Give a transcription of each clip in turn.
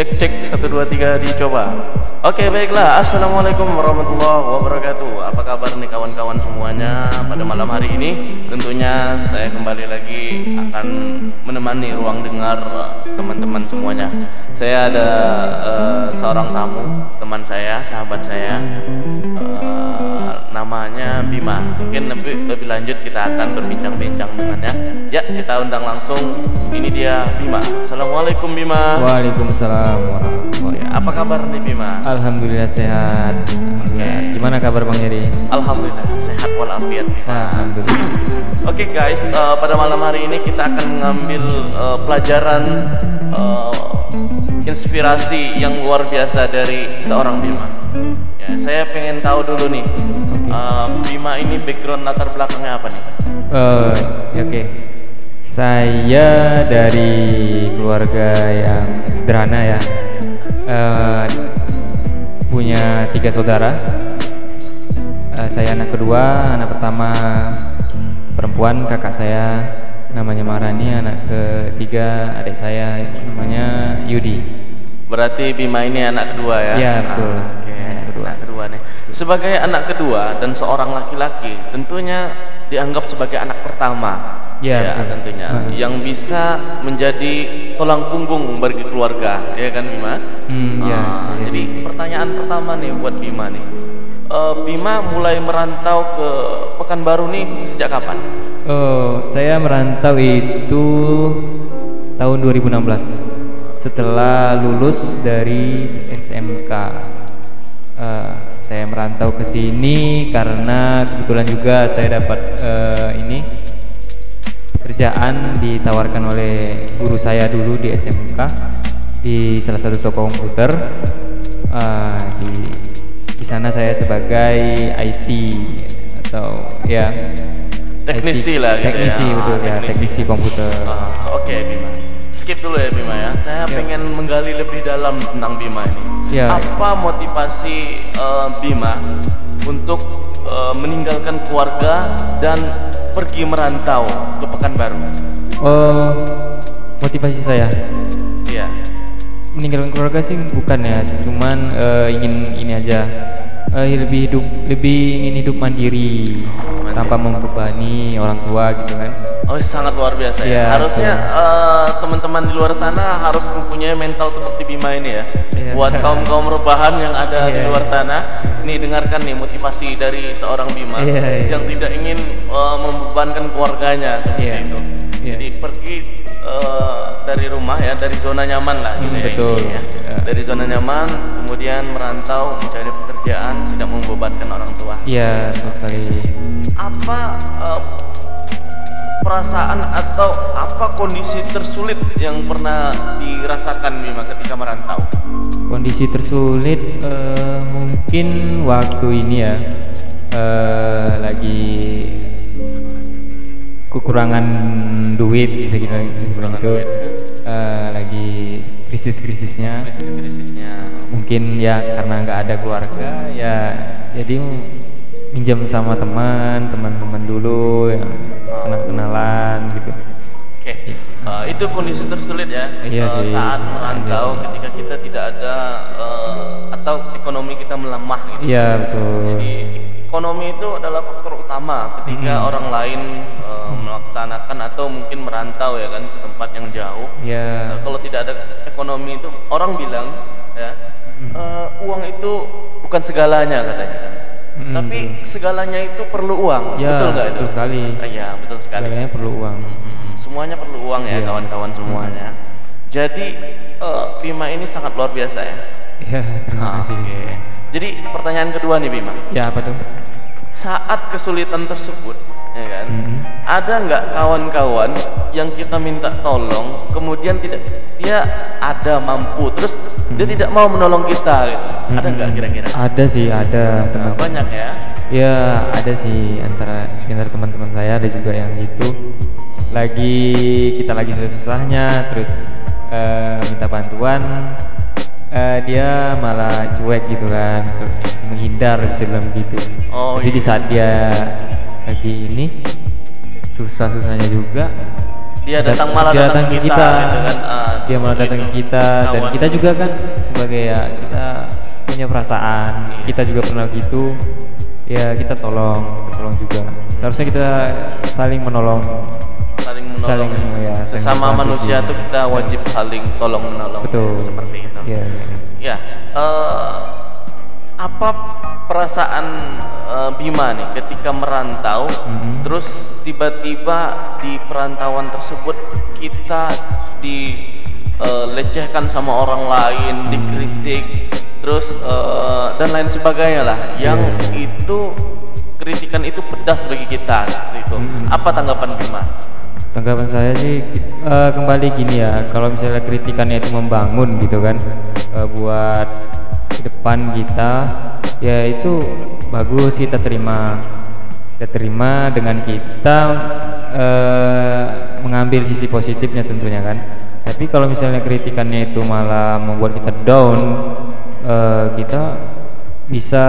Cek cek satu dua tiga dicoba. Oke baiklah. Assalamualaikum warahmatullahi wabarakatuh. Apa kabar nih kawan-kawan semuanya pada malam hari ini? Tentunya saya kembali lagi akan menemani ruang dengar teman-teman semuanya. Saya ada uh, seorang tamu, teman saya, sahabat saya. Uh, namanya Bima. Mungkin lebih lebih lanjut kita akan berbincang-bincang dengannya. Ya kita undang langsung. Ini dia Bima. Assalamualaikum Bima. Waalaikumsalam warahmatullahi Ya, apa kabar nih Bima? Alhamdulillah sehat. Alhamdulillah. Oke. Gimana kabar Bang Yeri? Alhamdulillah sehat walafiat. Alhamdulillah. Oke guys, eh, pada malam hari ini kita akan mengambil eh, pelajaran eh, inspirasi yang luar biasa dari seorang Bima. Ya, saya pengen tahu dulu nih, Bima ini background latar belakangnya apa nih? Ya, oke. Saya dari keluarga yang sederhana ya. Eh, punya tiga saudara. Eh, saya anak kedua, anak pertama perempuan, kakak saya namanya Marani, anak ketiga adik saya namanya Yudi. Berarti Bima ini anak kedua ya? Iya, betul. Ah, Oke, Anak kedua. anak kedua nih. Sebagai anak kedua dan seorang laki-laki, tentunya dianggap sebagai anak pertama. Ya, betul. tentunya Ah. yang bisa menjadi tulang punggung bagi keluarga, ya kan Bima? Hmm, iya, Ah, bisa jadi. pertanyaan pertama nih buat Bima nih. Eh, Bima mulai merantau ke Pekanbaru nih sejak kapan? Oh, saya merantau itu tahun 2016 setelah lulus dari SMK. Eh, saya merantau ke sini karena kebetulan juga saya dapat eh, ini pekerjaan ditawarkan oleh guru saya dulu di SMK di salah satu toko komputer. Eh, di di sana saya sebagai IT atau ya Teknisi IT, lah gitu ya. teknisi Ah, betul ya teknisi. teknisi komputer Ah, Oke Bima, skip dulu ya Bima ya. Saya Ya. pengen menggali lebih dalam tentang Bima ini. Ya. Apa motivasi eh, Bima untuk eh, meninggalkan keluarga dan pergi merantau ke Pekanbaru? oh motivasi saya Iya. meninggalkan keluarga sih bukan ya cuman eh, ingin ini aja eh, lebih hidup lebih ingin hidup Mandiri. Tanpa membebani orang tua gitu kan Oh sangat luar biasa ya. Iya, Harusnya eh, teman-teman di luar sana harus mempunyai mental seperti Bima ini ya. Iya. Buat kaum kaum rebahan yang ada di Iya. luar sana, nih dengarkan nih motivasi dari seorang Bima iya. yang tidak ingin eh, membebankan keluarganya seperti Iya. itu. Jadi pergi eh, dari rumah ya, dari zona nyaman lah gitu Hmm, ya. betul. ini ya. Ya. Dari zona nyaman, kemudian merantau mencari pekerjaan, tidak membebankan orang tua. iya sekali apa eh, perasaan atau apa kondisi tersulit yang pernah dirasakan Bima ketika merantau? kondisi tersulit eh, mungkin waktu ini ya eh, lagi kekurangan duit bisa kita bilang Kekurangan itu duit. Eh, lagi krisis-krisisnya Krisis-krisisnya. mungkin ya karena nggak ada keluarga ya jadi minjam sama teman teman-teman dulu yang kenal kenalan gitu Oke, eh, itu kondisi tersulit ya Iya sih. saat merantau ketika kita tidak ada eh, atau ekonomi kita melemah gitu. iya betul Jadi ekonomi itu adalah utama ketika Hmm. orang lain eh, melaksanakan atau mungkin merantau ya kan ke tempat yang jauh. ya Nah, kalau tidak ada ekonomi itu orang bilang ya eh, uang itu bukan segalanya katanya kan. Hmm, Tapi segalanya itu perlu uang. ya betul nggak itu? betul sekali Ah, Iya betul sekali. segalanya perlu uang Semuanya perlu uang ya Iya. kawan-kawan semuanya. Jadi eh, Bima ini sangat luar biasa ya. ya terima Ah, kasih Oke. Jadi pertanyaan kedua nih Bima. ya apa tuh Saat kesulitan tersebut, ya kan? Mhm. Ada nggak kawan-kawan yang kita minta tolong, kemudian tidak dia ada mampu, terus dia tidak mau menolong kita, gitu. Ada nggak Mm-mm. kira-kira? ada sih ada teman banyak ya. ya ada sih antara antara teman-teman saya ada juga yang gitu lagi kita lagi susah-susahnya terus eh, minta bantuan eh, dia malah cuek gitu kan terus menghindar bisa bilang begitu Oh, tapi di iya. saat dia lagi ini susah-susahnya juga Dia datang malah dia datang datang ke kita, kita, gitu kan. Ah, dia malah gitu. datang ke kita dan kita juga kan sebagai ya kita punya perasaan Iya. kita juga pernah gitu ya kita tolong tolong juga seharusnya kita saling menolong saling menolong Saling, ya, sesama manusia sih. tuh kita wajib saling tolong menolong betul seperti itu Iya, iya. ya eh, apa perasaan eh, Bima nih ketika merantau Mhm. terus tiba-tiba di perantauan tersebut kita dilecehkan sama orang lain dikritik terus eh, dan lain sebagainya lah yang Iya. itu kritikan itu pedas bagi kita gitu Mhm. apa tanggapan Bima Tanggapan saya sih eh, kembali gini ya, kalau misalnya kritikannya itu membangun gitu kan, eh, buat depan kita, ya itu bagus kita terima, kita terima dengan kita eh, mengambil sisi positifnya tentunya kan. Tapi kalau misalnya kritikannya itu malah membuat kita down, eh, kita bisa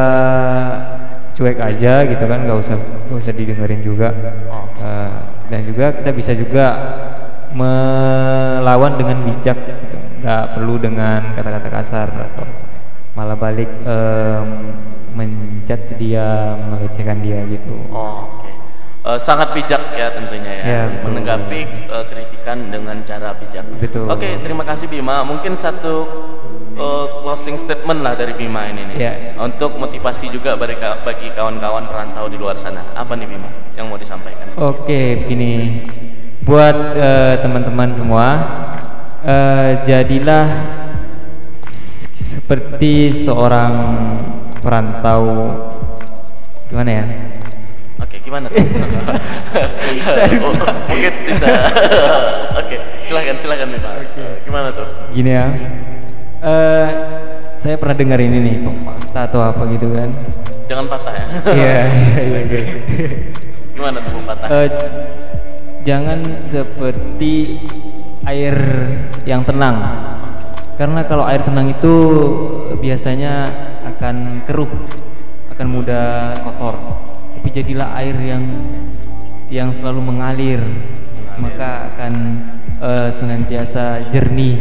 cuek aja gitu kan, nggak usah nggak usah didengerin juga. Eh, dan juga kita bisa juga melawan dengan bijak gitu. nggak perlu dengan kata-kata kasar atau malah balik em, menjat dia melecehkan dia gitu Oh, oke. Eh, sangat bijak ya tentunya ya, Ya, betul. menanggapi eh, kritikan dengan cara bijak. Betul. Oke, terima kasih Bima. Mungkin satu eh, closing statement lah dari Bima ini nih, Ya. untuk motivasi juga bagi ka- bagi kawan-kawan perantau di luar sana. Apa nih Bima yang mau disampaikan? Oke, begini. Buat teman-teman semua, eh, jadilah seperti seorang perantau gimana ya? Oke, gimana tuh? Oh, mungkin bisa. Oke, silakan silakan Bima. Gimana tuh? Gini ya. Eh, saya pernah dengar ini nih, pepatah atau apa gitu kan? Jangan patah ya. Iya, iya, iya. iya. Gimana tuh patah? Eh, jangan seperti air yang tenang. Karena kalau air tenang itu biasanya akan keruh, akan mudah kotor. Tapi jadilah air yang yang selalu mengalir, maka akan eh, senantiasa jernih.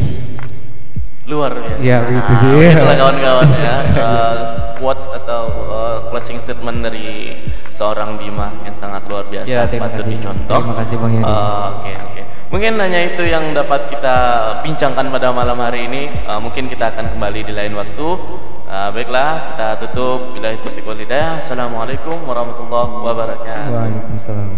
luar biasa. Ya, begitu sih. Nah, Itulah kawan-kawan ya. eh, quotes atau eh, closing statement dari seorang Bima yang sangat luar biasa Ya, terima patut kasih. dicontoh. Terima kasih, Bang Heri. Eh, Oke oke. Mungkin hanya itu yang dapat kita bincangkan pada malam hari ini. Eh, mungkin kita akan kembali di lain waktu. Eh, baiklah, kita tutup. Bila itu Assalamualaikum warahmatullahi wabarakatuh. Waalaikumsalam.